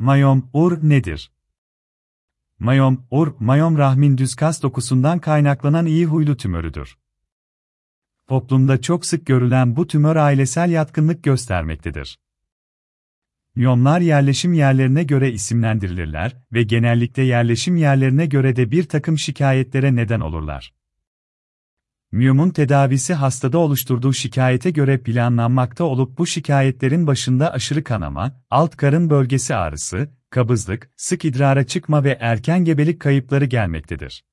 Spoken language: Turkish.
Mayom, ur nedir? Mayom, ur, mayom rahmin düz kas dokusundan kaynaklanan iyi huylu tümörüdür. Toplumda çok sık görülen bu tümör ailesel yatkınlık göstermektedir. Miyomlar yerleşim yerlerine göre isimlendirilirler ve genellikle yerleşim yerlerine göre de bir takım şikayetlere neden olurlar. Miyomun tedavisi hastada oluşturduğu şikayete göre planlanmakta olup bu şikayetlerin başında aşırı kanama, alt karın bölgesi ağrısı, kabızlık, sık idrara çıkma ve erken gebelik kayıpları gelmektedir.